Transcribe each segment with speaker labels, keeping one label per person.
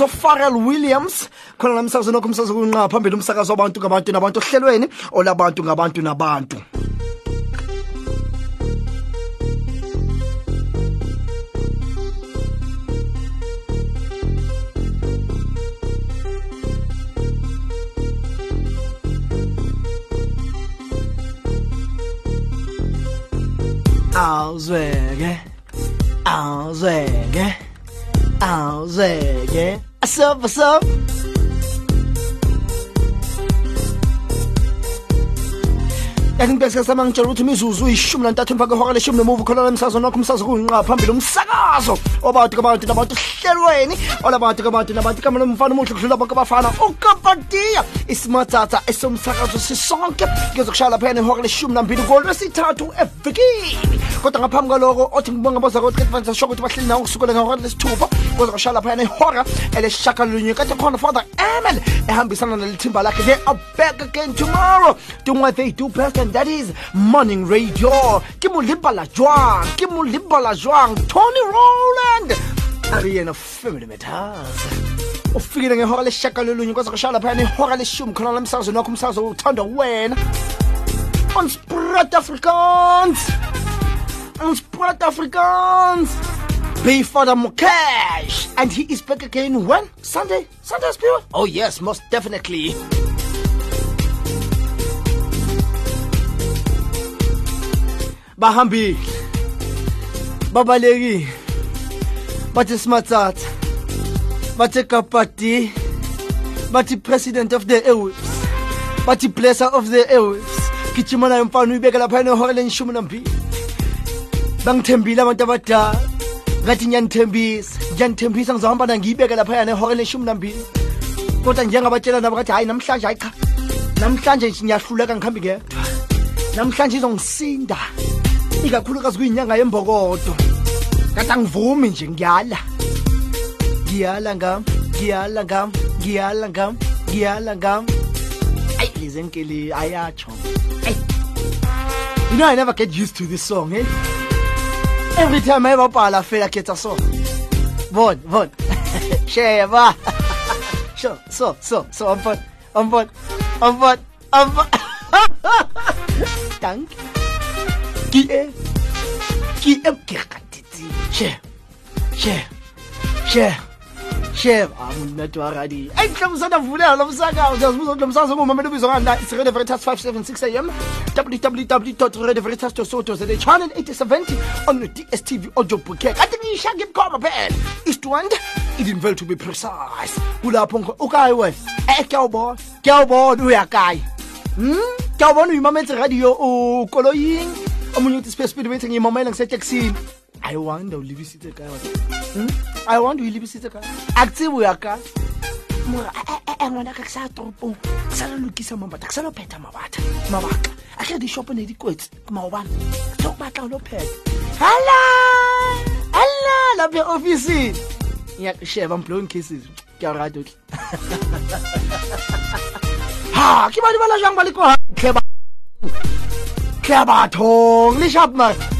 Speaker 1: beautiful sounds of Pharrell Williams khona la msakazo nokho umsakazo kunqa phambili umsakazo wabantu ngabantu nabantu ohlelweni olabantu ngabantu nabantu. Awuzweke awuzweke. ארזגה. עשוב, עשוב. yakungibekisa samangitshela ukuthi imizuzu uyishumi nantathu emva kwehora leshumi nomuva khona lemsakazo nokho umsakazo kunqa phambili umsakazo obawuti kabantu nabantu hlelweni. Olabantu kabantu nabantu igama lomfana omuhle kudlula bonke esomsakazo sisonke. Laphayana leshumi nambili evikini. Kodwa ngaphambi kwaloko othi ukuthi bahleli ngehora lesithupha. Kuzokushaya laphayana ihora khona father ehambisana nelithimba lakhe they are back again tomorrow. Doing what they do best and that is morning radio. Ke molibala jwang ke molibala jwang tony roland a re yena family matters ufikile ngehora lesishakalolunye kwazokushaya laphayana ihora leshumi khona lamsakazo nakho umsakazo uthandwa wena. On spread africans on spread africans Bay Father Mukesh. And he is back again when? Sunday? Sunday Spirit oh yes most definitely. Bahambile. Babalekile bathi smatsatsa bathi kapati bathi president of the airwaves bathi blesser of the airwaves gijima nayo mfana uyibeke laphayana ehora lenishumi nambili. Bangithembile abantu abadala. Ngathi ngiyanithembisa ngiyanithembisa ngizohamba na ngiyibeke laphayana ehora lenishumi nambili. Kodwa njengabatshela nabo kathi hayi namhlanje hayi cha namhlanje ngiyahluleka ngikhambi ngedwa. Namhlanje izongisinda ikakhulukazi kuyinyanga yembokodo kade angivumi nje ngiyala ngiyala ngam ngiyala ngam ngiyala ngam ngiyala ngam ayi lezenkele ayatsho Ay. you know i never get used to this song eh every time i ever bhala fela khetha so bon bon sheba so so so so on bon on bon on bon on bon danke ki e ki she she she she amuntu ah, mntu waradi eyi mhlawumbi usandavulela lo msakazo lo msakazo ngumamela ubizwa ngani isirede veritas 576 am www radio veritas tosoto zele channel 870 on the dstv audio bouquet. Kati ngisha ngimkhomba phela. Istwand idinvel to be precise. Kulapho ukayi wena. E kuyawubona kuyawubona uyakaya hmm? Kuyawubona uyimametse radio uh, ukoloying omunye uthi space speed bethi ngiyimamela ngiseteksini i wonder o lebisitse kae hmm? i wonder o e lebisitse kae a ke tsebo ya kae mora ngwana ka ke sa toropong ke sa la lokisa mabata ke sa lo phetha mabata mabaka. A kere dishopo ne dikwetse maobane. Ke o batla o lo phetha. Hala hala lapha ofisini ngiyakusheva mblowing cases. Ke a rata otle ha ke batho ba la jang ba le ko hantle ba ke bathong le sharp mare.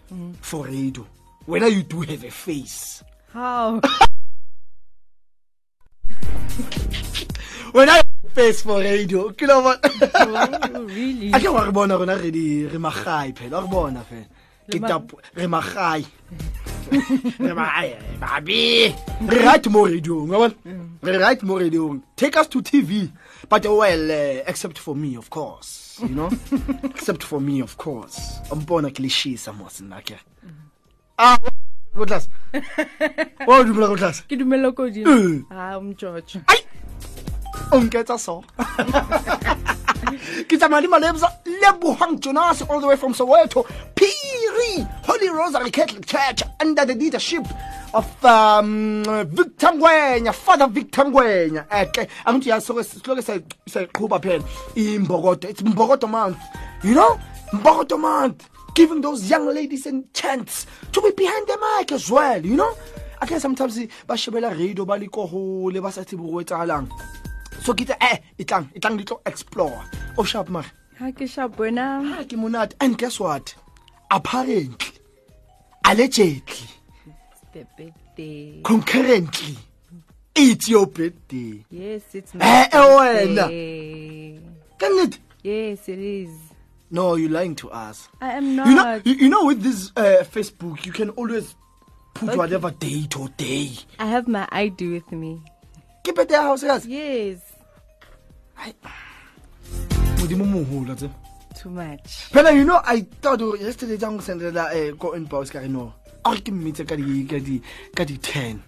Speaker 1: Mm. for radio. When you do have a face.
Speaker 2: How?
Speaker 1: When I face for radio, ke lo bona.
Speaker 2: Oh, really?
Speaker 1: Ake wa re bona rona re di re magai phela, wa re bona phela. Ke
Speaker 2: Le ma-
Speaker 1: tap re magai. Re magai, babi. Re right mo radio, ngabona? Mm. Re right mo radio. Take us to TV. But well, uh, except for me, of course. You know? except for me, of course. Umbona kilishisa mos nake. Ah, go class. Oh, du go class.
Speaker 2: Ke dumela ko di.
Speaker 1: Eh.
Speaker 2: Ah.
Speaker 1: Ai! O nketsa so. Ke tsamaya le malebsa lebogang jonas all the way from soweto piri holy rosary catholic church under the leadership of um victor ngwenya father victor ngwenya. Ehle angithi yasoke siloke sayiqhuba phela. Imbokodo it's mbokodo month. You know? Mbokodo month. Giving those young ladies a chance to be behind the mic as well you know? Akhe sometimes ba shebela radio ba likohole ba sa tsebe go etsagalang so ke tse eh itlang itlang di tlo explore. O sharp mare.
Speaker 2: Ha ke sharp wena.
Speaker 1: Ha ke monate. And guess what? Apparently allegedly
Speaker 2: the birthday.
Speaker 1: Concurrently it's your birthday.
Speaker 2: Yes it's
Speaker 1: Eh,
Speaker 2: my
Speaker 1: eh, wena.
Speaker 2: birthday.
Speaker 1: nnete?
Speaker 2: Yes it is.
Speaker 1: No you're lying to us.
Speaker 2: I am not
Speaker 1: you know you, you know with this uh, facebook you can always put
Speaker 2: Okay.
Speaker 1: whatever date or day.
Speaker 2: I have my id with me.
Speaker 1: Ke it ya house guys
Speaker 2: yes.
Speaker 1: Tse.
Speaker 2: Too much.
Speaker 1: Phela you know i thought yesterday jang go sendela um ko inbox ka re no a re ke mmetse ka di- ka di- ka di-ten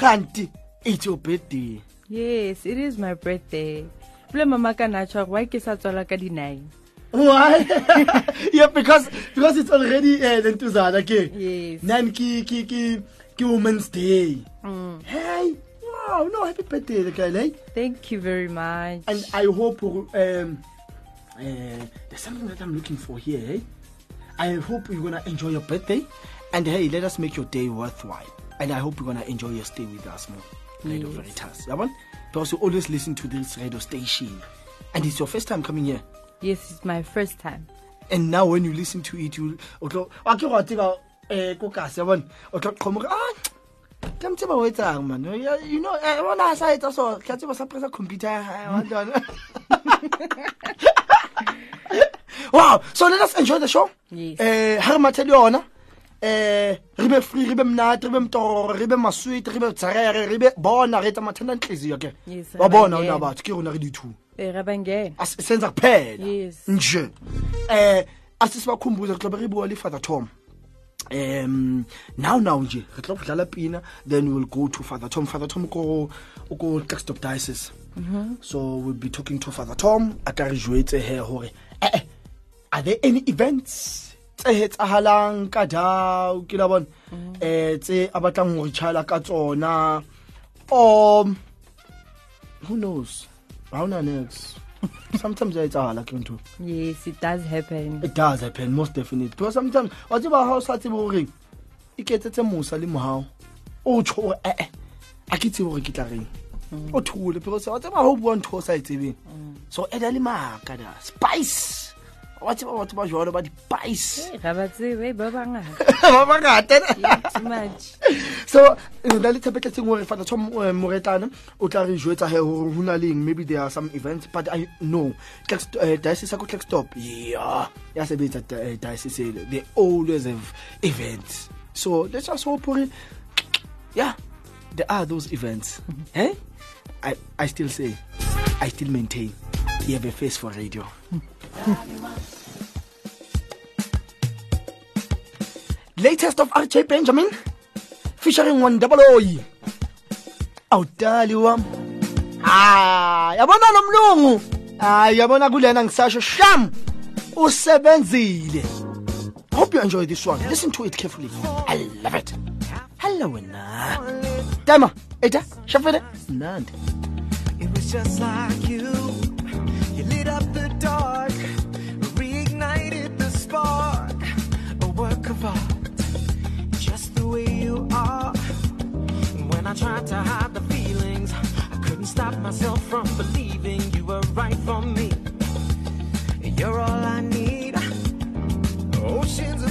Speaker 1: ganti it's your birthday.
Speaker 2: Yes it is my birthday. Pule mama ka natswa gore why ke sa tswala ka di-nine
Speaker 1: why? Yeah because because it's already uh, lentuzana ke.
Speaker 2: Yes.
Speaker 1: Nine ki ki ki ki women's day.
Speaker 2: Mm.
Speaker 1: hey wow no happy birthday girl hey
Speaker 2: thank you very much.
Speaker 1: And i hope um uh, there's something that i'm looking for here hey i hope you're gonna enjoy your birthday and hey let us make your day worthwhile. And i hope you're gonna enjoy your stay with us more radio
Speaker 2: Yes.
Speaker 1: veritas. Yabona because you always listen to this radio station. And it's your first time coming here?
Speaker 2: Yes it's my first time.
Speaker 1: And now when you listen to it you o tlo a ke tseba eh ko ka se bona o tlo qhomo ah mtseba o etsang man? You- know eh bona sa etsa so ke tseba sa pressa computer ya hae, wa wow so let us enjoy the show.
Speaker 2: Yes.
Speaker 1: eh ha re mathele yona. Eh re be free re be mnate re be mtororo re be masweet re be tsarere re be bona re tsamathanda mathanda nhliziyo ke? Wa bona ona batho ke rona re di-two
Speaker 2: Eh, rabangena
Speaker 1: As- senza kuphela nje. Eh asisibakhumbuze kuhlobe re bua le father tom. Um now now nje re tlo dlala pina then we'll go to father tom. Father tom ko ko Klerksdorp diocese. So we'll be talking to father tom a ka re jwetse he hore eh eh are there any events tse hetsahalang ka dao ke la bona. Eh tse a batlang ho re chala ka tsona. Or who knows? Ha ona next. Sometimes ya etsahala ke ntho.
Speaker 2: Yes it does happen.
Speaker 1: It does happen most definitely. Because sometimes wa tseba ha o sa tsebe hore e ketsetse mosa le mohao o tsho hore eh eh a ke tsebe hore ke tla reng? O thole because wa tseba ha o bua ntho o sa e tsebeng. So eda le maka da spice wa tseba batho ba jwalo ba di-spice
Speaker 2: Eh, ga ba bangata
Speaker 1: so re na le tshepetletseng hore fana thom moretlana o tla re jwetsa he hore ho na leng maybe there are some events but i know. Eh, diocese ya ko Klerksdorp yeah ya sebetsa di- eh, diocese ele. they always have events. So let's just hope hore yeah there are those events. Eh? I, I still say I still maintain you have a face for radio latest of RJ Benjamin featuring O awudali wam ah yabona lo mlungu ah yabona kulena ngisasho sham usebenzile hope you enjoy this one listen to it carefully i love it hello wena dama eta shafele nandi
Speaker 3: It was just like you. Dark, reignited the spark. A work of art, just the way you are. When I tried to hide the feelings, I couldn't stop myself from believing you were right for me. You're all I need. Oceans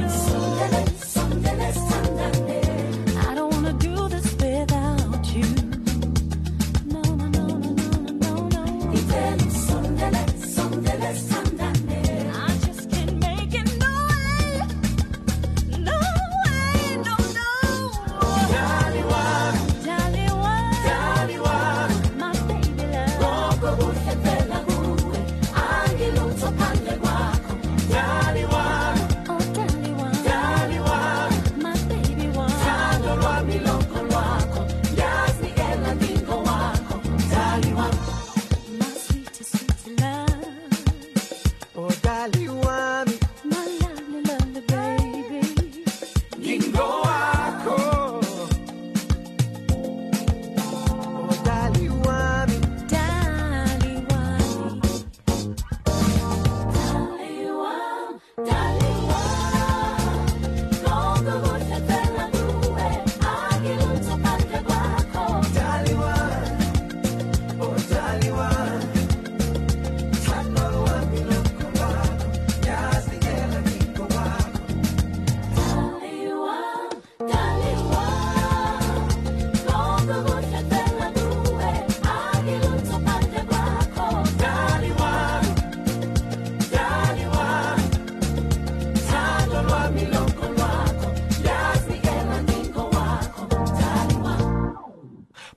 Speaker 4: ngicela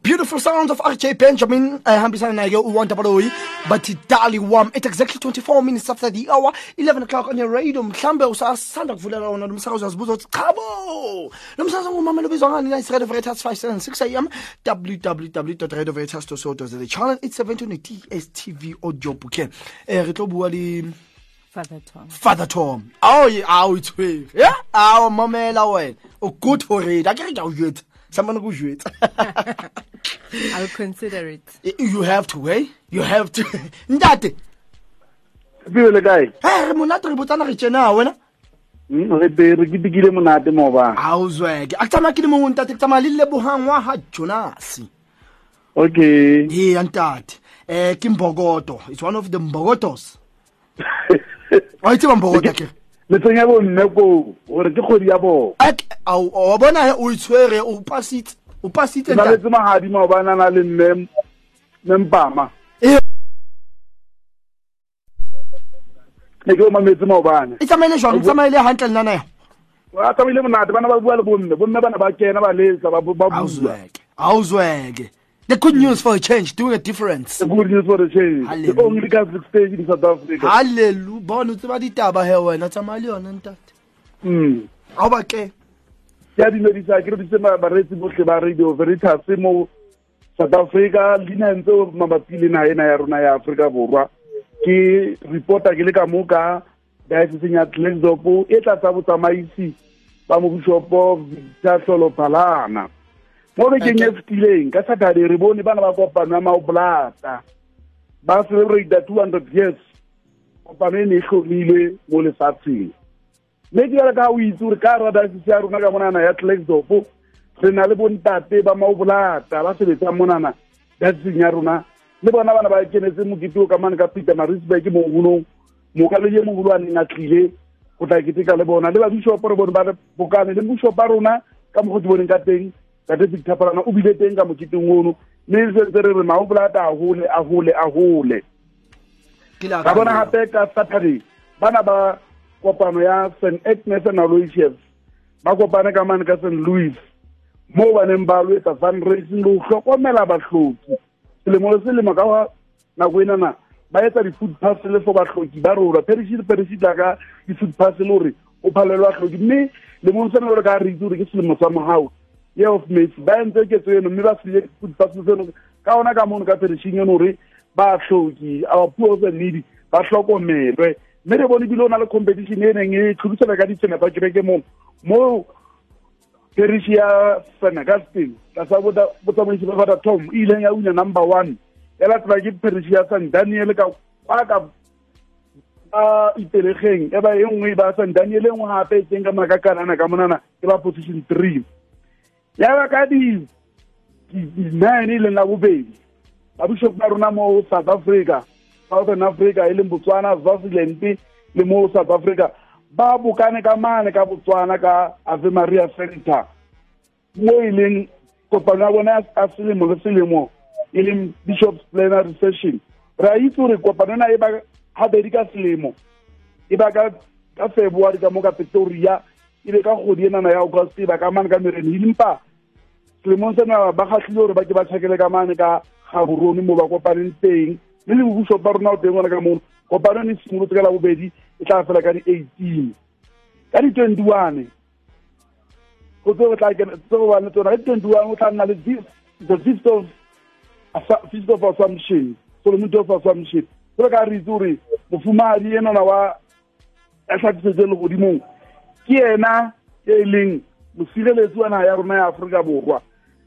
Speaker 1: beautiful sounds of rj benjamin ehambisana naye uwanda baloyi bathi dali wam at exactly 24 minutes after the hour 11 o'clock on your radio. Mhlambe usasanda kuvulela wona lo msakazo uyazibuza ukuthi chabo lo msakazo ngumamela obizwa ngani? Nice radio veritas 576 am www radio veritas to so the channel. 872 dstv audio bouquet. Eh re tlo bua
Speaker 2: Father Tom.
Speaker 1: father tom. Ao ye ao itshwere ya ao mamela wena. O good for it a ke re ke a o jwetsa. Samane ko jwetsa.
Speaker 2: I'll consider it.
Speaker 1: you have to eh? You have to. Ntate.
Speaker 5: Pele kae?
Speaker 1: He re monate re botsana re tsena wena?
Speaker 5: Mm, re te re ketekile monate maobane
Speaker 1: a o zweke. A ke tsamaya ke le mongwe ntate. Ke tsamaya le lebogang wa ga jonase
Speaker 5: okay
Speaker 1: ee ya ntate. Um ke mbokoto. It's one of the mbokotos wa itse bang borota
Speaker 5: ke? Metseng ya bomme ko gore ke kgodi ya bona
Speaker 1: wa bona o itshwere o pasitse o pasitse
Speaker 5: na letse magadi maobane a na le mme mpama. Ne ke o mametse maobane
Speaker 1: e tsamaile jwang e tsamaile hantle nna naya
Speaker 5: a tsamaile monate bana ba bua le bomme bomme bana ba kena ba letsa ba bua.
Speaker 1: Aozweke the good news for a change doing a difference.
Speaker 5: The good news for the change. The
Speaker 1: Hallelujah.
Speaker 5: only catholic state in south africa.
Speaker 1: Hallelu bona o tseba ditaba he wena tsamaya le yona ntate.
Speaker 5: Mm.
Speaker 1: a o batle
Speaker 5: ke? A dumedisa ke reditse bareetsi botlhe ba radio veritas mo south africa. Leina ntse mabapi le naga ena ya rona ya aforika borwa. Ke reporta ke le ka mo ka dioceseng ya tleksop e tla tsa botsamaisi ba mobishopo victor tlholo phalana mo bekeng e fetileng ka saturday re bone bana ba kopano ya maobolata ba celebrata two hundred years kopano e ne e tlhomilwe mo lefatsheng. Mme ke jale ka o itse gore ka ra diocese ya rona ka monana ya tlaxdopo re na le bontate ba maobolata ba sebetsang monana dasising ya rona. Le bona bana ba kenetse mokete o ka mane ka peter marisburg mo golong mokaledi e mogolo a neng a tlile go tla keteka le bona. Le babishopo re bone ba bokane le bishop a rona ka mokgo di boneng ka teng tate victor palana o bile teng ka moketeng ono. Mme sentse re re maobolata a hole a hole a hole ka bona gape ka saturday bana ba kopano ya st agnes and aloisius ba kopane ka mane ka st louis mo ba neng ba loetsa fundraising le go tlhokomela batlhoki selemo le selemo ka nako enana ba etsa di-food parcel for batlhoki ba rona. Perisi le perisi tla ka di-food parcel gore o phalelwa tlhoki mme lemong sena gore ka re itse gore ke selemo sa mogao mercy ba entse ketso eno mme ba sile parcel seno. Ka ona ka mono ka perishing eno gore batlhoki our poor needy ba tlhokomelwe mme re bone ebile o na le competition e neng e tlhodisana ka ditsenepa kereke mo mo perish ya st augustine tlasa botsamaisi ba fata tom e ileng ya wina number one. E latela ke perish ya san daniel ka kwa ba itelegeng e ba e nngwe ba san daniel e nngwe gape e tseng ka makakanana ka monana ke ba position three ya ba ka di di- nine e leng la bobedi babishop ba rona mo south africa southern africa e leng botswana swaziland le mo south africa. Ba bokane ka mane ka botswana ka ave maria center mo e leng kopano ya bona ya- selemo le selemo e leng bishops plenary session re a itse gore kopano na e ba gabedi ka selemo e ba ka february ka mo ka pretoria e be ka kgodi enana ya august e ba ka mane ka merene empa selemong sena ba gatlhile gore ba ke ba tšhakele ka mane ka gaborone mo ba kopaneng teng. Le le bobusop ba rona o teng gona ka mono kopano ne e simolotse ka la bobedi e tla fela ka di-eighteen. Ka di-twenty-one go tse go tla go tsona. Ka di-twenty-one go tla nna le the feast of feast of assumption solemnity of assumption. Jalo ka re itse gore mofumadi enana wa a tlhatisetse le godimong ke ena e leng mosireletsi wa naga ya rona ya aforika borwa.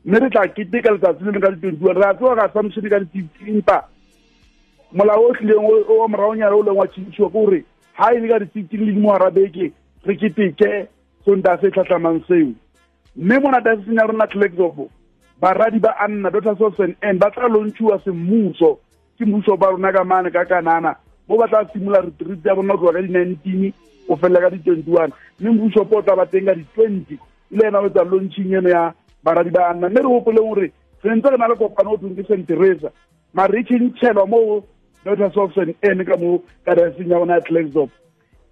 Speaker 5: Mme re tla keteka letsatsi le le ka di-twenty-one re a tsewa ka assumption ka di-fifteen molao o tlileng o- moraonyana o leng wa tšhintšhiwa ke gore ga e le ka di-fifteen le dingwaga beke re keteke sonta se tlhatlhamang seo. Mme mo nataseseng ya rona tlaxopo baradi ba anna daughters of st n ba tla lontšhiwa semmuso ke mmuso ba rona ka mane ka kanana mo ba tla simola retreat ya bona go tloga ka di-nineteen go felela ka di-twenty-one. Mme mmusopo o tla ba teng ka di-twenty. E le ena o etsa launching eno ya baradi ba anna mme re gopoleng gore sentse re na le kopano o teng ke st teresa. Mare e tšhentšhelwa mo daughters of st ka mo kadaseng ya bona ya tlaxop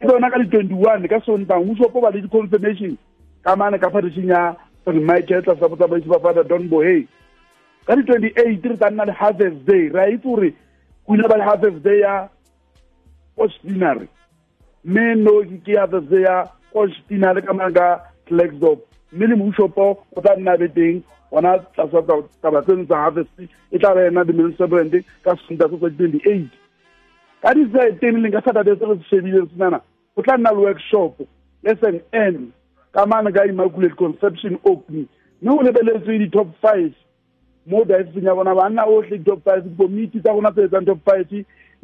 Speaker 5: e bona ka di-twenty-one ka sontang mmusopo ba le di-confirmation ka mane ka fadiseng ya st michael tlasa botsamaisi ba father don bohey ka di-twenty-eight re tla nna le harvest day. Re a itse gore go ile ba le harvest day ya ostinary mme no ke harvest day ya ostinary ka mane ka tlaxop mme le moshopo o tla nna be teng gona tlasa taba- taba tseno tsa harvest e tla be ena di-municipalent ka sonta se tsa di-twenty-eight ka di-thirteen leng ka saturday se re se shebileng senana go tla nna le workshop lesson n ka mane ka immaculate conception opening mme o lebeletswe di-top five mo dioceseng ya bona banna otlhe di-top five dikomiti tsa rona tse etsang top five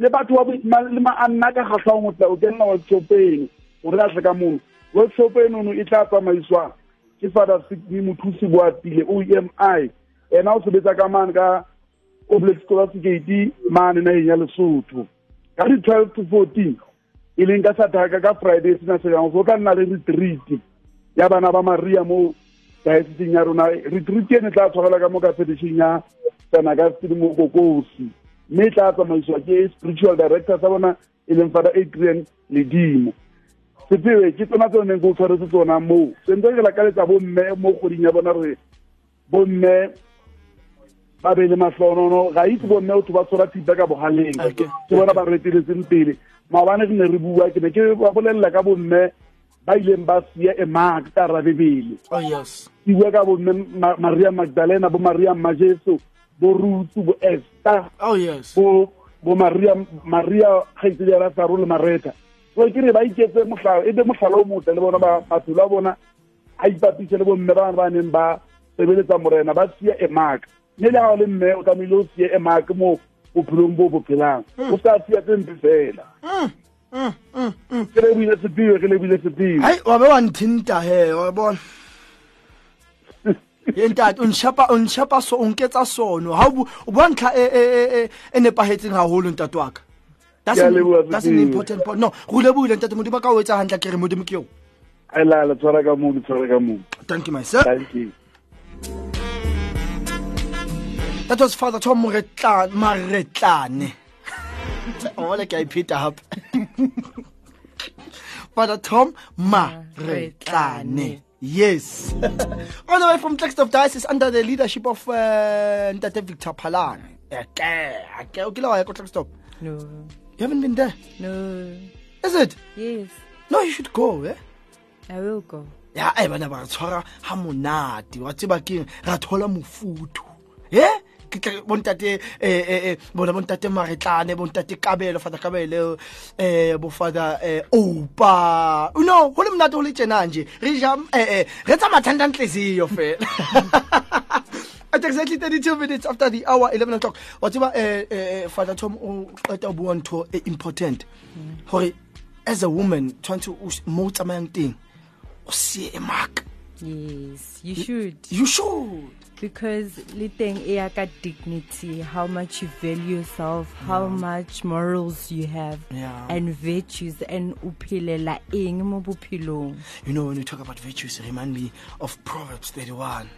Speaker 5: le batho le maanna ka kgatlhang o tla o kenna workshop eno gore a tle ka mono workshop enono e tla tsamaiswa ke father sigme mothusi boatile o e m i. Ena o sebetsa ka mane ka oblex scholasticate mane nageng ya lesotho. Ka di-twelve to fourteen e leng ka sathaka ka friday sena se yang o tla nna le retreat ya bana ba maria mo dioceseng ya rona. Retreat ene tla tshwarela ka mo ka fedisheng ya san agustine mo kokosi mme tla tsamaisiwa ke spiritual director sa bona e leng fada adrian ledimo. Sepewe ke tsona tse neng ke o tshwaretse tsona moo. Sentse ke lakaletsa bomme mo kgoding ya bona re bomme ba be le matlhonono ga itse bomme batho ba tshwara thipa ka bogaleng ke bona ba reteletseng pele. Maobane ke ne re bua ke ne ke ba bolelela ka bomme ba ileng ba sia emak ka ra bebele
Speaker 1: oh
Speaker 5: ke bua ka bomme Ma- maria magdalena bo maria majeso bo rutu bo esta
Speaker 1: oh yes.
Speaker 5: bo bo maria maria kgaitsedi ra rasaro le mareta. So ke re ba iketse mohlala e be mohlala o motle le bona ba maphelo a bona a ipapise le bomme ba ba neng ba sebeletsa morena ba sia emaka mme le ga o le mme o tlamehile o sie emaka mo bophelong bo bo phelang. O sa sia tse mpe fela. Ke lebile sepiwe ke lebile sepiwe
Speaker 1: be wa nthinta he wa bona Eh, ye o nshapa o nshapa so o nketsa sono. Ha o bua ntlha e e e nepahetseng haholo ntate wa ka. That's an, that's an important point. No go lebohile ntate modimo ka o etsa hantle ke re modimo ke yo
Speaker 5: a lala tshwara ka moo le ka moo.
Speaker 1: Thank you my sir.
Speaker 5: Thank you.
Speaker 1: That was father tom Moretla- maretlane ole oh, ke a ipheta hape. Father tom maretlane yes. All the way from Klerksdorp diocese under the leadership of uh, ntate victor palane okay okay o kile wa ya ko Klerksdorp
Speaker 2: No,
Speaker 1: you haven't been there?
Speaker 2: No.
Speaker 1: is it?
Speaker 2: Yes,
Speaker 1: no you should go eh?
Speaker 2: I will go.
Speaker 1: ya e bana ba re tshwara ha monate wa tseba keng ra thola mofuthu e ke bontate eh eh eh, bona bontate maretlane bontate kabelo father kabelo eh bo father eh opa you know ho le mnate ho le tjena nje. Re ja eh eh re tsa mathanda ntleziyo fela. At exactly 32 minutes after the hour 11 o'clock. Tseba eh eh father tom o ho bua ntho e important. Hore as a woman trying to mo o tsamayang teng o sie e maka
Speaker 2: yes you should.
Speaker 1: You should
Speaker 2: because le teng e dignity how much you value yourself how much morals you have
Speaker 1: Yeah.
Speaker 2: and virtues and o phelela eng mo bophelong.
Speaker 1: You know, when you talk about virtues, remind me of Proverbs 31.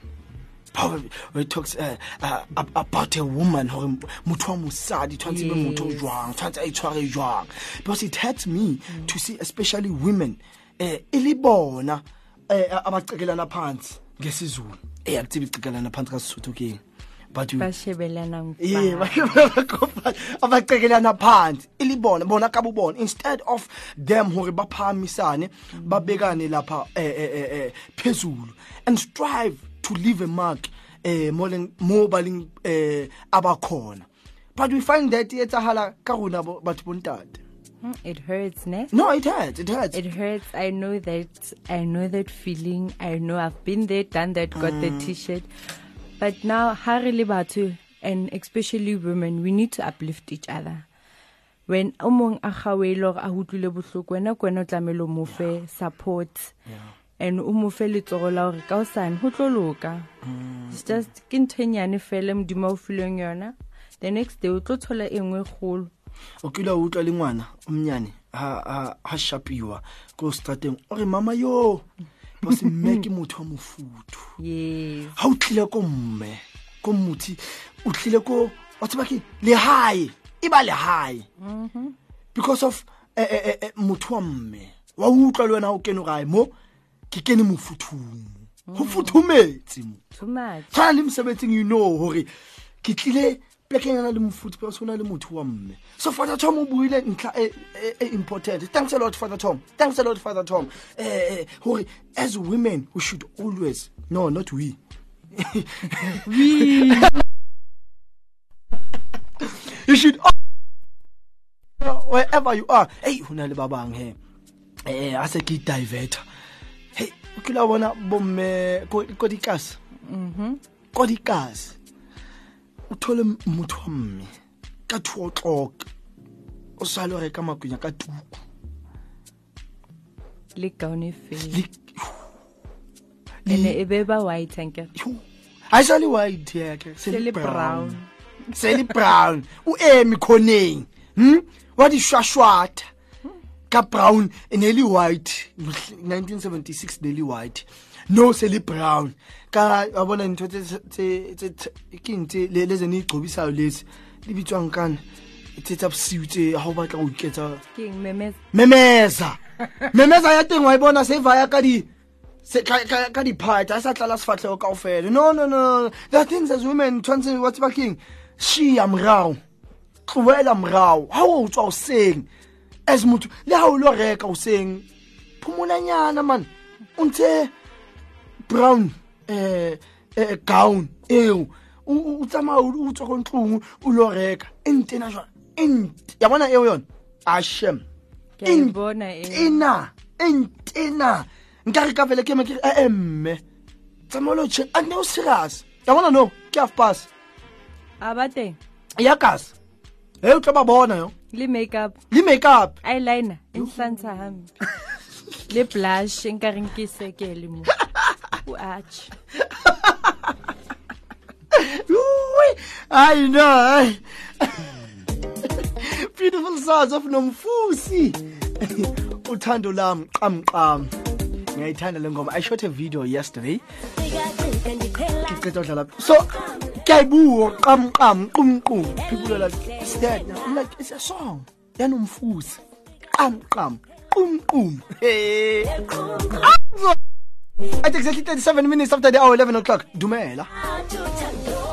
Speaker 1: Proverbs, where it talks uh, uh, about a woman hore motho wa mosadi tshwantse be motho jwang tshwantse a itshware jwang. Because it hurts me to see especially women eh e le bona eh abacekelana phansi ngesizulu. Eh akutsibi icekelana phansi ka Sesotho ke eng? but you
Speaker 2: ba shebelanang
Speaker 1: Yeah,
Speaker 2: phansi.
Speaker 1: abacekelana phansi. Ilibona bona kabubona. Instead of them hore baphamisane babekane lapha eh eh eh, phezulu and strive to leave a mark eh mo leng mo baling eh abakhona. But we find that etsahala ka rona batho bontate
Speaker 2: Mm, it hurts ne?
Speaker 1: No it hurts it hurts.
Speaker 2: It hurts. I know that i know that feeling. I know i've been there done that got the mm. t-shirt. But now ha re and especially women we need to uplift each other. When o mong a gawele gore a utlwile bohloko wena ko wena o tlamehile o mo fe support. And o mo fe letsogo la gore ka osane go tlo loka. Mm. It's just ke ntho e nyane fela modimo o fileng yona. The next day o tlo thola e nngwe kgolo
Speaker 1: o kile wa utlwa le ngwana o mnyane ha ha ha shapiwa ko strateng o re mama yo bose mme ke motho wa mofuthu. Ha o tlile ko mme ko mmuthi o tlile ko wa tseba ke lehae e ba lehae. Because of eh, eh, eh, motho wa mme. Wa utlwa le wena o kene gae mo? Ke kene mofuthung go futhumetse mo. Tshwana le mosebetsing you know gore ke tlile plekeng le go na le motho wa mme. So father tom o buile ntlha e important. Thanks a lot father tom. Thanks a lot father tom. Eh eh, gore as women we should always no not we. We. you should wherever you are. Hey ho na le ba bang he. Eh a se ke diverter hey o kila bona bomme ko dikase
Speaker 2: mhm
Speaker 1: ko o thole motho wa mme ka two o'clock o sale o reka makwenya ka tuku
Speaker 2: le fela
Speaker 1: le
Speaker 2: ene e be ba white ankere
Speaker 1: Yo, ha e sa white yake
Speaker 2: sele brown.
Speaker 1: sele brown. O eme khoneng hm? Wa di shwashwata. Ka brown ene ne le white. 1976 ne le white no se le brown. Ka wa bona ntho keng le tsene e gcobisayo letse le bitswang kana tse tsa bosiu tse ga o batla go iketsa.
Speaker 2: Memeza?
Speaker 1: Memeza! Ya teng wa e bona seva ya ka di ka diphatha a e sa tlala sefatlhego kao fela no no no. There are things as women tshwanetse wa tseba keng shia morago tloela morago ga o tswa goseng as motho le ga o lo reka goseng phomolanyana mane. O ntse brown eh eh gown eo. O tsamaya o tswa ko ntlong o lo reka. E ntena jwa ent ya bona eo yona? Ashem
Speaker 2: ke a e e
Speaker 1: ena entena nka re ka vele ke me ke re eh, eh mme. Tsamalo che a ne o serious. Ya bona no ke half pass
Speaker 2: a ba teng?
Speaker 1: Ya gas e o tlo ba bona yo.
Speaker 2: Le makeup.
Speaker 1: Le makeup.
Speaker 2: Eyeliner e nhlantsha hampe. Le blush nka reng ke sekele mo
Speaker 1: Ui, I know. eh. Beautiful sounds of Nomfusi. Uthando lam qamqam. Ngiyayithanda le ngoma. I shot a video yesterday. So kuyayibua qamqam qumqum. People are like? Now, I'm like, "It's a song." Yanomfusi. Qamqam qumqum. Hey. At exactly 37 minutes after the hour 11 o'clock. Dumela.
Speaker 2: Ah,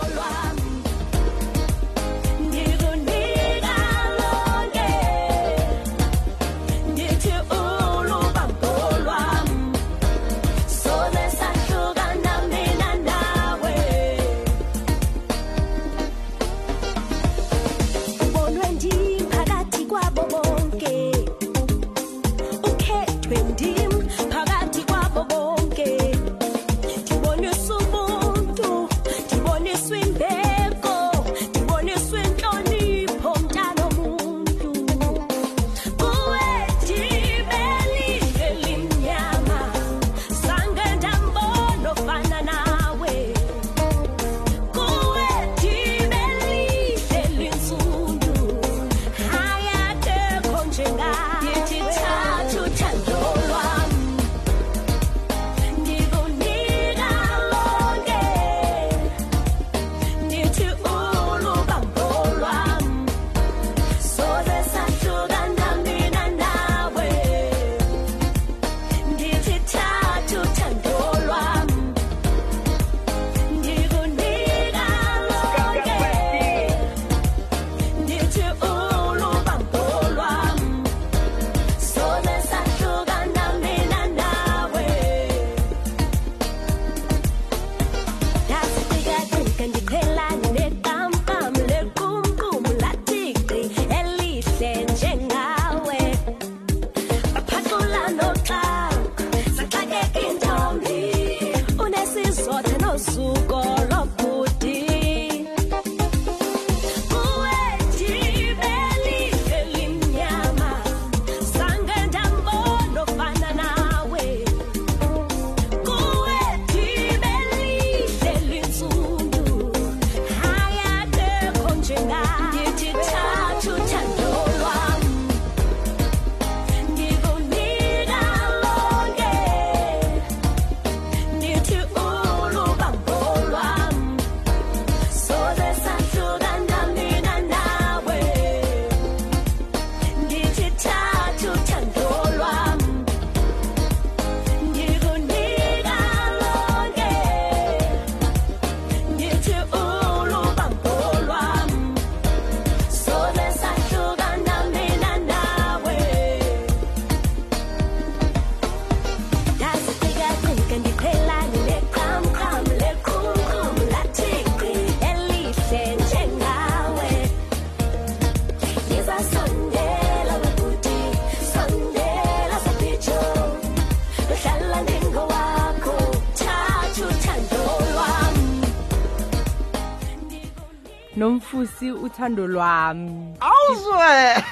Speaker 2: nomfusi uthando lwami.
Speaker 1: Awuzwe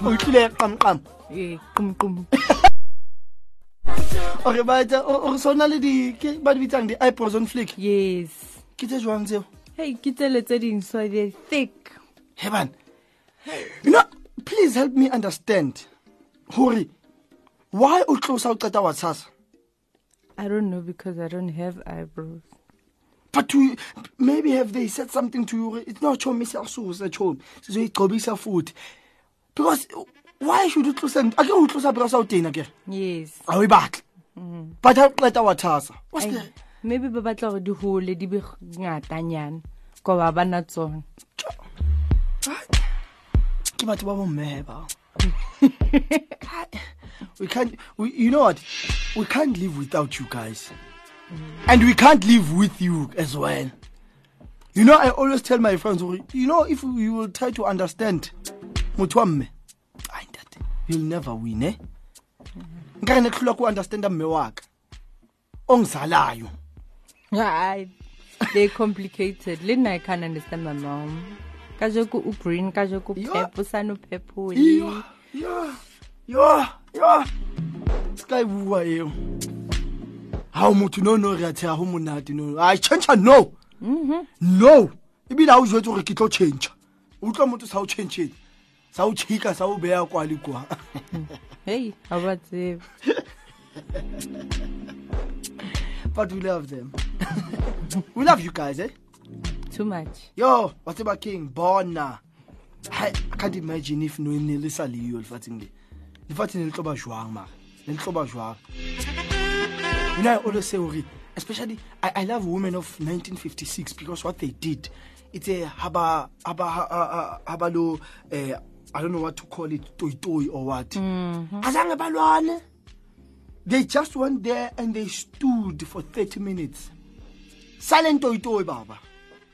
Speaker 1: utlile qamqam.
Speaker 2: Eh, qum qum.
Speaker 1: Okay baita o sona le di ke ba di bitsang di eyebrows on flick?
Speaker 2: Yes.
Speaker 1: Ke tse jwang tseo?
Speaker 2: Hey ke tsele tse ding so they're thick.
Speaker 1: Heaven you know please help me understand. Hore why o tlosa o qeta wa tshasa?
Speaker 2: I don't know because i don't have eyebrows
Speaker 1: but to, maybe have they said something to you it's not chomi siyasusa chomi sizoyigcobisa futhi because why should you tlosa ake o tlosa because awudina ke?
Speaker 2: Yes.
Speaker 1: Awuyibatle but ha o mm. qeta wa thasa what's the
Speaker 2: maybe ba batla gore di hole di be ngatanyana ko ba bana tsona.
Speaker 1: Ke batho ba bomme bao we can't we, you know what? We can't live without you guys and we can't live with you as well. You know i always tell my friends you know if you will try to understand motho wa mme ai ntate you'll never win eh? Nkare ne tlhola ko understanda mme wa ka ongizalayo
Speaker 2: Hayi, they're complicated. Le nna i can't understand my mom. Kajeko ugreen kajeko
Speaker 1: Yeah.
Speaker 2: pep usane uphephule
Speaker 1: yo yo yo yo. Ska e bua eo ha o motho no no re a tsheya go monate no a change no. No. Ebile ha o jwetse gore ke tlo change o utlwa motho sa o change sa o chika sa o beya kwa le kwa.
Speaker 2: Hey ha ba tsebe
Speaker 1: but we love them. We love you guys eh?
Speaker 2: Too much.
Speaker 1: Yo wa tseba king bona. Hai, i can't imagine if no ne le sa leyo lefatsheng le. Lefatsheng le le tlo ba jwang mara? Le le tlo ba jwang? You know i always say hore especially I, i love women of 1956 because what they did it's a haba haba haba haba lo eh i don't know what to call it toy toy or what. Balwane. They just went there and they stood for 30 minutes. Silent toy toy baba.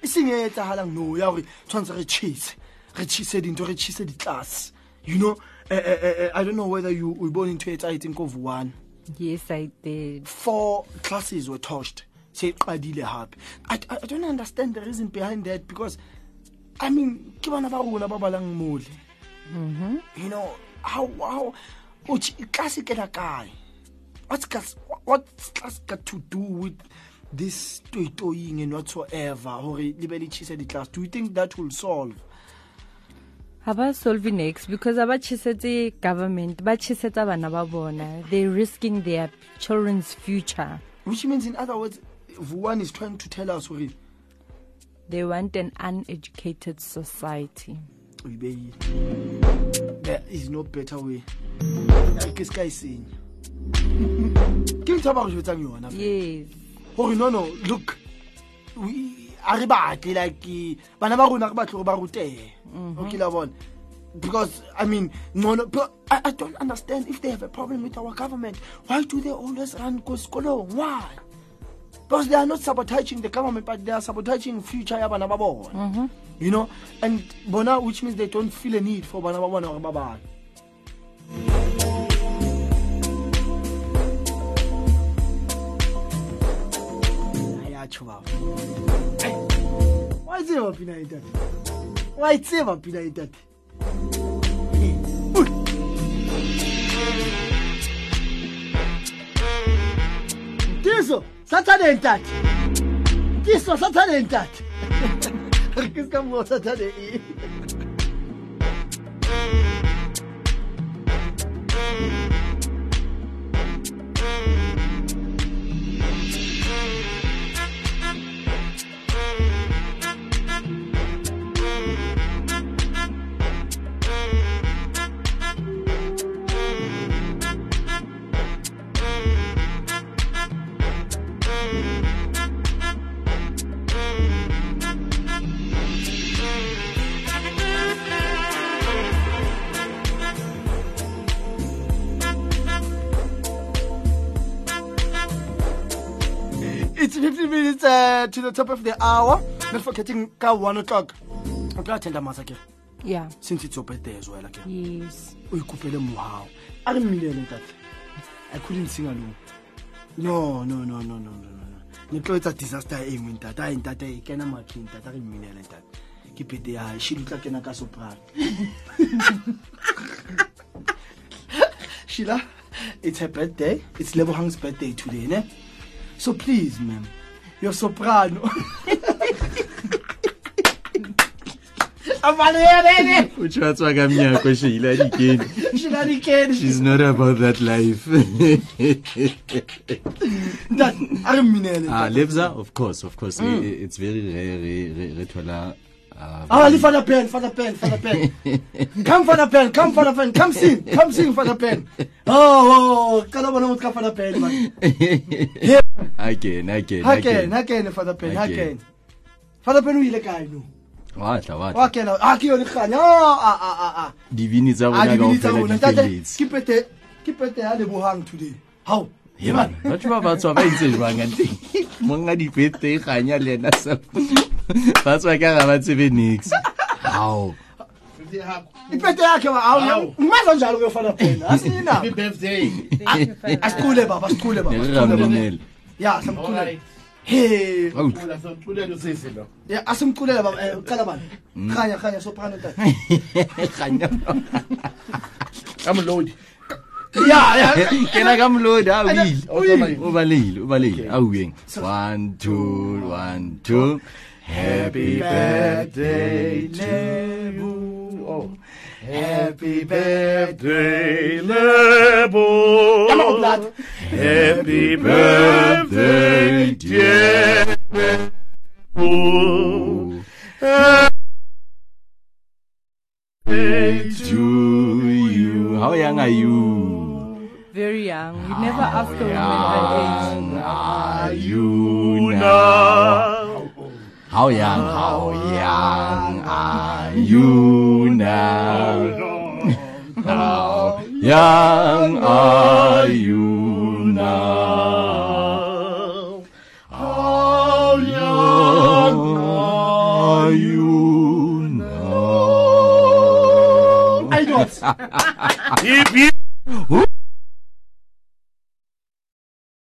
Speaker 1: E seng e etsagalang no ya gore tshwanetse re chise re chise dintho re chise ditlase you know uh, uh, uh, i don't know whether you we born into etsagetseng ko one
Speaker 2: yes i did.
Speaker 1: Four classes were touched hape. I, I, i don't understand the reason behind that because i mean ke bana ba rona ba balang mm-hmm. you know how how class kena kae? What's class what's class got to do with this toytoying and whatsoever? Hore le be le chise di-class. Do you think that will solve
Speaker 2: ha ba solve next because ha ba government ba chisetsa bana ba bona. They're risking their children's future.
Speaker 1: Which means in other words vuan is trying to tell us hore
Speaker 2: they want an uneducated society.
Speaker 1: There is no better way. Ke se ka e senya. Ke ntho ba go jwetsang yona
Speaker 2: yes.
Speaker 1: Gore no no look we- a re batle like bana ba rona re batle gore ba rutege mhm. okay la bona. Because i mean no, no, but I, i don't understand if they have a problem with our government. Why do they always run ko sekolong why? Because they are not sabotaging the government but they are sabotaging future ya bana ba bona. Mhm. You know? And bona which means they don't feel a need for bana ba bona gore tjhobao wa itseba pina e tate wa itseba pina e tate tiso satane ntate. Tiso satane ntate. Re ke se ka moa satane e. the top of the hour. Not forgetting ka 1 o'clock. O tla attenda masa ke
Speaker 2: yeah
Speaker 1: since it's your birthday as well ke.
Speaker 2: yes
Speaker 1: O ikopele mohao. A re mmilele tate. I couldn't sing alone. No, no, no, no, no, no, no. Ne tlo etsa disaster e nngwe ntate. Ai ntate e kena making ntate a re mmilele ntate. ke birthday ya hae shilo tla kena ka soprano sheila it's her birthday it's lebohang's birthday today ne so please ma'am Io soprano.
Speaker 6: uchatswa kami yako
Speaker 1: shilanikeni shilanikeni
Speaker 6: she's not about that life.
Speaker 1: That are minele
Speaker 6: ah lebza of course of course. Mm. it, it's very rare re, re, re thola uh,
Speaker 1: ah li fana pen fana pen fana pen come fana pen come fana pen come sing come sing fana pen oh oh kana bona mutka fana pen man he
Speaker 6: ha kena
Speaker 1: ha kena ha kena ha kena father pen ha kena father pen o ile kae no
Speaker 6: wa tla
Speaker 1: wa tla ke yone
Speaker 6: a tsa
Speaker 1: ke pete ya today. How
Speaker 6: e bana batho ba batswa ba itse jwang anteng monga dipete kganya le ena sa ba tswa ka ga ba tsebe nix how
Speaker 1: ipete yakhe njalo asina asikhule baba asikhule baba
Speaker 6: ne re
Speaker 1: asicule, Ya, samcule. Hey,
Speaker 5: Ula somthulela usisi lo.
Speaker 1: ya asimculela baba, eh, qala bani? Khanya, khanya soprano ntate.
Speaker 5: Amload.
Speaker 1: Ya, ya.
Speaker 6: kena ka moloda a o ile
Speaker 5: O tsamaile.
Speaker 6: o balehile o balehile a ueng one two one two happy birthday
Speaker 5: to you. Oh. Happy birthday, Lebo. Happy birthday, dear Lebo. Happy
Speaker 6: to you how young are you
Speaker 2: Very young. We never ask a woman her age.
Speaker 6: young are you now how young how young are you now How young are you now? How young are you now?
Speaker 1: I don't.
Speaker 5: Hip, hip.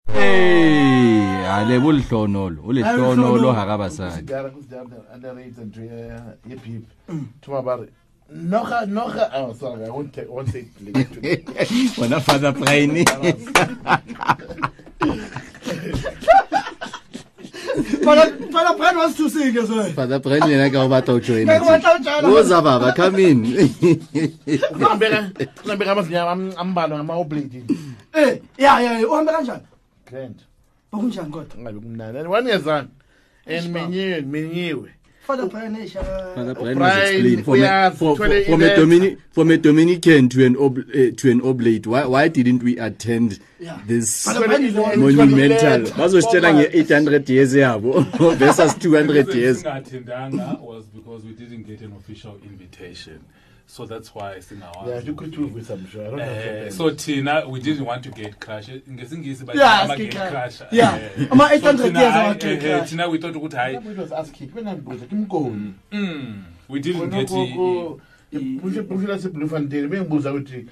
Speaker 6: Hey, ale bulhlonolo, ulihlonolo hara
Speaker 5: Noga, Noga. Oh, sorry, I won't, take, won't say it today.
Speaker 6: When I father Pliny.
Speaker 1: Father Brian wants to sing as well.
Speaker 6: Father Brian, you're not going to join
Speaker 1: us. Who's
Speaker 6: a baba? Come in.
Speaker 5: Unambeka, unambeka masinya ambalwa ngama oblade.
Speaker 1: Eh, yeah, yeah, uhamba kanjani?
Speaker 5: Grand.
Speaker 1: Bokunjani kodwa?
Speaker 5: Ngabe kumnandi. Wani yazana. And menyiwe, menyiwe.
Speaker 1: Father Brand esha.
Speaker 6: Father Brainy
Speaker 5: Brian,
Speaker 6: has from a, for, for, from a
Speaker 5: event.
Speaker 6: Dominic from a Dominican to an ob, uh, to an oblate. Why why didn't we attend
Speaker 1: Yeah.
Speaker 6: this
Speaker 1: Father Brand is on.
Speaker 6: monumental? Bazositshela nge 800 years yabo versus 200 years.
Speaker 7: Singathendanga was because we didn't get an official invitation. so that's why
Speaker 5: singawaso
Speaker 7: eh, thina we didn't want to gate crash ngesingisi
Speaker 1: ama-gate
Speaker 7: crasher
Speaker 1: yeah. ama-800
Speaker 7: eh, eh,
Speaker 1: years ama-gate
Speaker 7: thina we thought ukuthi hayi.
Speaker 5: Kimkoni
Speaker 7: mm, we didn't get
Speaker 5: busho lasebluefontein bengibuza ukuthi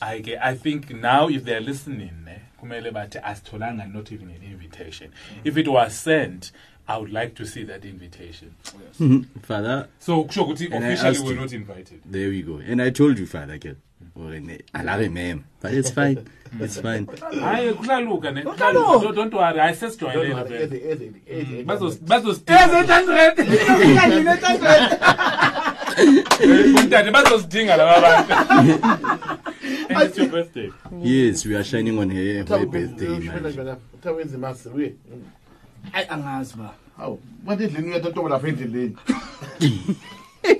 Speaker 5: hayi ke
Speaker 7: i think now if they're listening ne kumele bathi asitholanga not even an invitation. If it was sent I would like to see that invitation
Speaker 6: Father,
Speaker 7: so kusho ukuthi
Speaker 6: And I
Speaker 7: officially we're not invited
Speaker 6: there we go. And I told you, Father, girl. Or in I remember, but it's fine. It's fine.
Speaker 7: hayi kuhlaluka ne
Speaker 1: Kuhlaluka.
Speaker 7: Don't- worry hayi sesijwayelene
Speaker 5: Eze
Speaker 7: vele
Speaker 5: eze eze.
Speaker 7: Bazos- bazosidinga
Speaker 1: Eze 800. Ufika nini 800?
Speaker 7: umntade bazosidinga laba bantu and it's your birthday
Speaker 6: Yes, we are shining on her, her birthday.
Speaker 5: Bezwe
Speaker 6: man.
Speaker 5: phela tawu wenza masi we.
Speaker 1: Ayi angazi ba.
Speaker 5: Hawu, manje endlini uyatontoba lapha endleleni.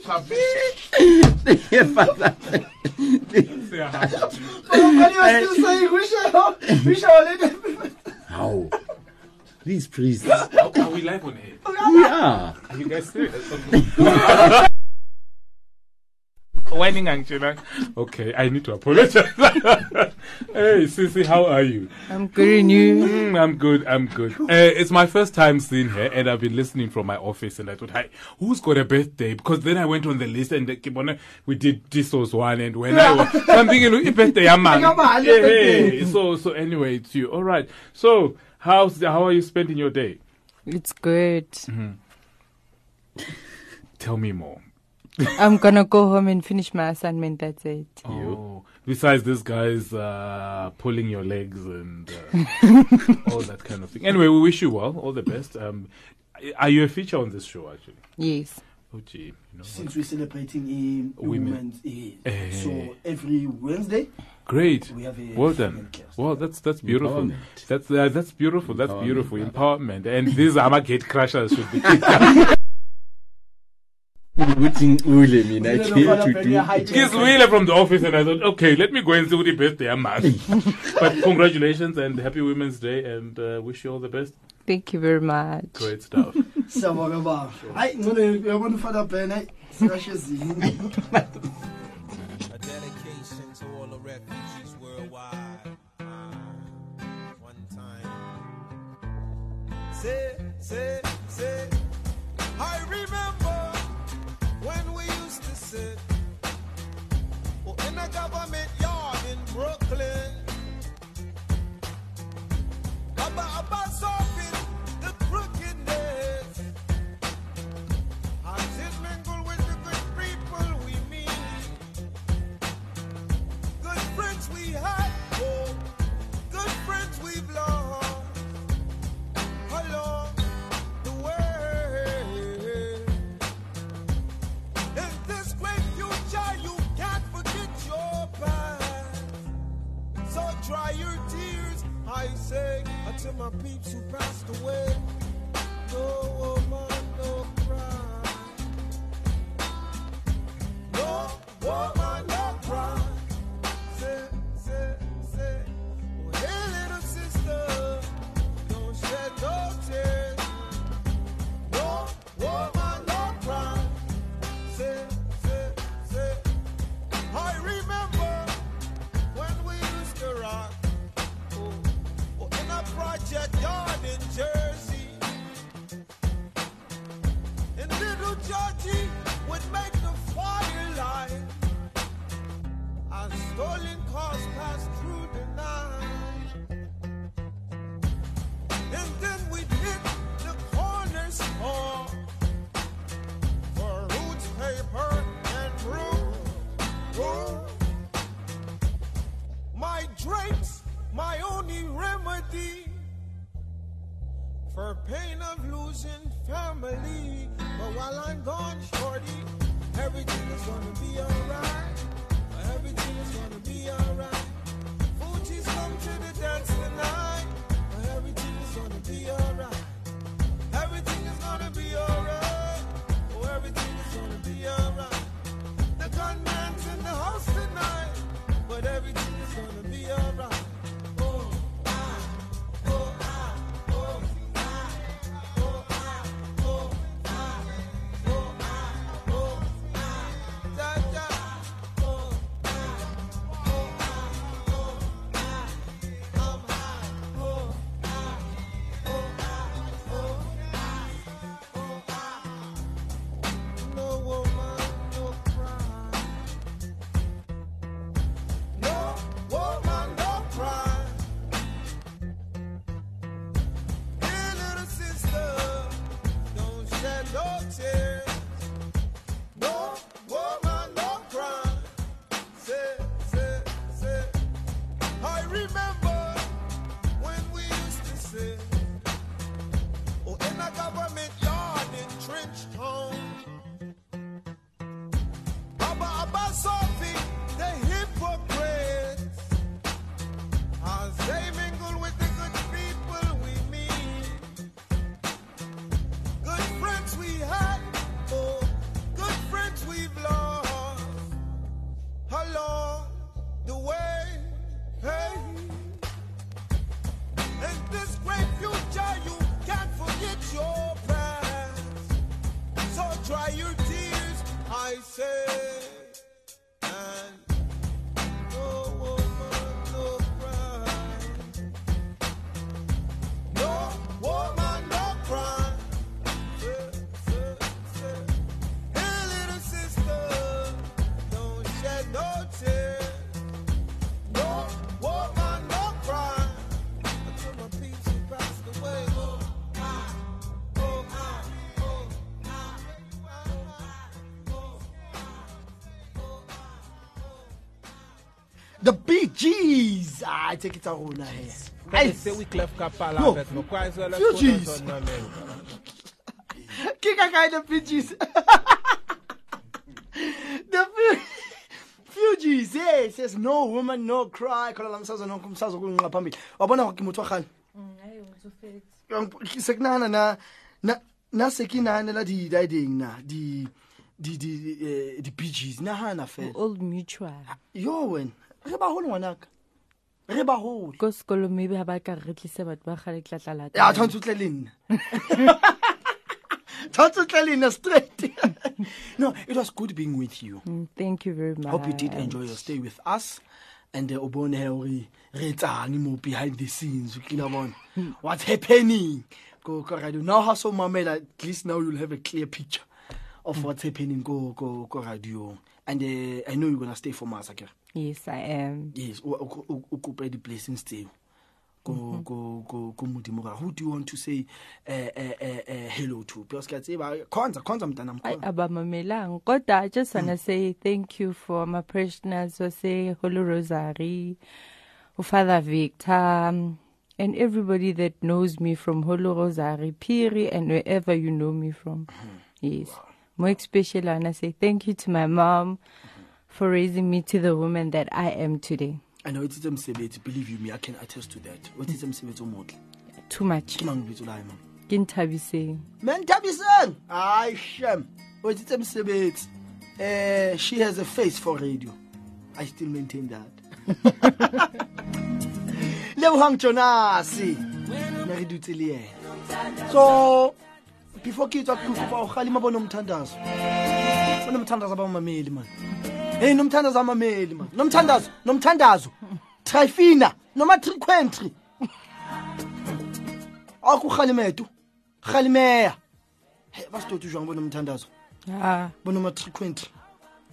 Speaker 1: Father Brand was still saying we shall we shall let it.
Speaker 6: How? Please, please.
Speaker 7: are we live on air
Speaker 6: Yeah.
Speaker 7: are you guys serious whining angela okay i need to apologize hey sissy how are you
Speaker 2: I'm good and you.
Speaker 7: Mm, I'm good. I'm good. Uh, it's my first time seeing her, and I've been listening from my office. And I thought, "Hi, who's got a birthday?" Because then I went on the list, and uh, Kibona, we did this was one, and when I was, so I'm thinking, "Look, birthday, yeah, man."
Speaker 1: Come
Speaker 7: Yeah, hey. So, so anyway, it's you. All right. So, how's the, how are you spending your day?
Speaker 2: It's good.
Speaker 7: Tell me more.
Speaker 2: I'm gonna go home and finish my assignment. That's it.
Speaker 7: Oh, besides this guy's uh, pulling your legs and uh, all that kind of thing. Anyway, we wish you well. All the best. Um, are you a feature on this show, actually?
Speaker 2: Yes.
Speaker 7: Oh, gee. You know
Speaker 1: Since
Speaker 7: what?
Speaker 1: we're celebrating a women's Day.
Speaker 7: Eh.
Speaker 1: So every Wednesday,
Speaker 7: Great.
Speaker 1: we have a
Speaker 7: Well done.
Speaker 1: guest.
Speaker 7: Well, that's that's beautiful. That's uh, that's beautiful. That's
Speaker 6: Empowerment,
Speaker 7: beautiful. Empowerment. And these Ama gate crushers should be
Speaker 6: mina I
Speaker 1: Mina
Speaker 6: came to do
Speaker 1: hijack-
Speaker 7: Kids Wheeler from the office, and I thought, okay, let me go and see what the birthday man. but congratulations and happy Women's Day, and uh, wish you all the best.
Speaker 2: Thank you very much.
Speaker 7: Great stuff.
Speaker 1: Siyabonga baba. Hayi ngone uyabona ufana Ben hayi sikashe.
Speaker 3: A dedication to all the refugees worldwide. Uh, one time. Say, say, say. I remember when we used to sit oh, in a government yard in Brooklyn. About solving the crookedness. I'm gone, shorty, everything is gonna be alright. Everything is gonna be alright. Come to the dance tonight. Everything is gonna be alright. Everything is gonna be alright. Oh, everything is gonna be alright. The in the house tonight, but everything is gonna be alright.
Speaker 1: a tse ke tsa rona
Speaker 8: hefugees
Speaker 1: ke kakae the fugees? The fugees e says no woman no cry. Kholela msazo nonke umsazo kunqa phambili. Wabona ke motho wa gane sekunana na na se ke nahanela di-dideng na di eh, di-bgs nahana fela.
Speaker 2: Old mutual.
Speaker 1: Yo wena re ba gole ngwanaka. Re baholo
Speaker 2: ko sekolo maybe ga ba ka re tlise batho ba gale tlatlalata
Speaker 1: ya tshwanetse o tle le nna. Tshwanetse o tle le nna straight. No it was good being with you.
Speaker 2: Mm, thank you very much.
Speaker 1: Hope you did enjoy your stay with us. And uh, o bone gore re etsang mo behind the scenes o kila bona. What's happening? Ko ko radio. Now ha so mamela at least now you'll have a clear picture of what's happening ko ko ko radio. And uh, i know you're gonna stay for masa akere
Speaker 2: yes i am.
Speaker 1: Yes o- kope di-blessings tseo ko ko modimo ga who do you want to say uh, uh, uh, hello to? Because ke a tseba khonza khonza mntanam
Speaker 2: Ay,
Speaker 1: khonza.
Speaker 2: abamamelanga. Kodwa i just want to say thank you for my parishioners say holy rosary father victor um, and everybody that knows me from holy rosary piri and wherever you know me from. Yes. More especially i want to say thank you to my mom for raising me to the woman that i am today.
Speaker 1: I know it's msebetsi believe you me i can attest to that. O tsitse msebetsi o motle
Speaker 2: too much.
Speaker 1: Ke mang lebitso la hae mang?
Speaker 2: Ke nthabiseng
Speaker 1: man thabiseng hayi shem. O tsitse msebetsi? Eh she has a face for radio. I still maintain that. Lebogang jonase ne re dutse le yena. So before ke tswa ke kopa o galima bona umthandazo bona umthandazo abamameli man hey nomthandazo amameli man. Nomthandazo nomthandazo. Trifina noma triquentry akugalimetu galimeya he ba setoti jwang bona umthandazo
Speaker 2: ah
Speaker 1: bona ma triquentry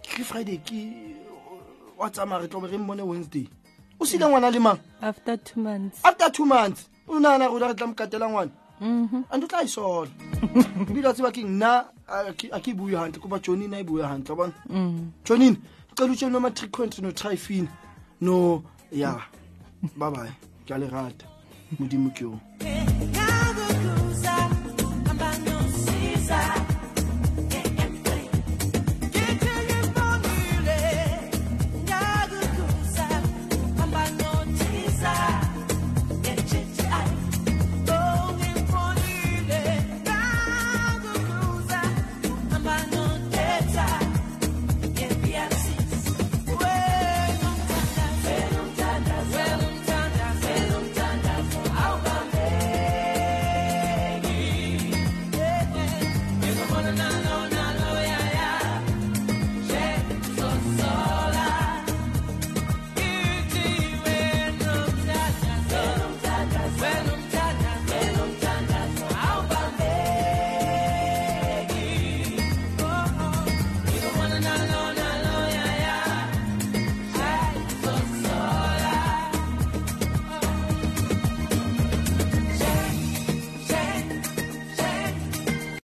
Speaker 1: ke friday ke wa tsamaya re tlobe re mmone wednesday. O sile ngwana le mang?
Speaker 2: After two months.
Speaker 1: After two months. O nagana rona re tla mokatela ngwana Mm-hmm. and mm-hmm. o tla e sola ebile wa tseba ke nna a ke- a bue gantle koba johnine a e bue gantle bona johnine cela utsheni noma triquentry no ya bye bye ke a le rata. Modimo ke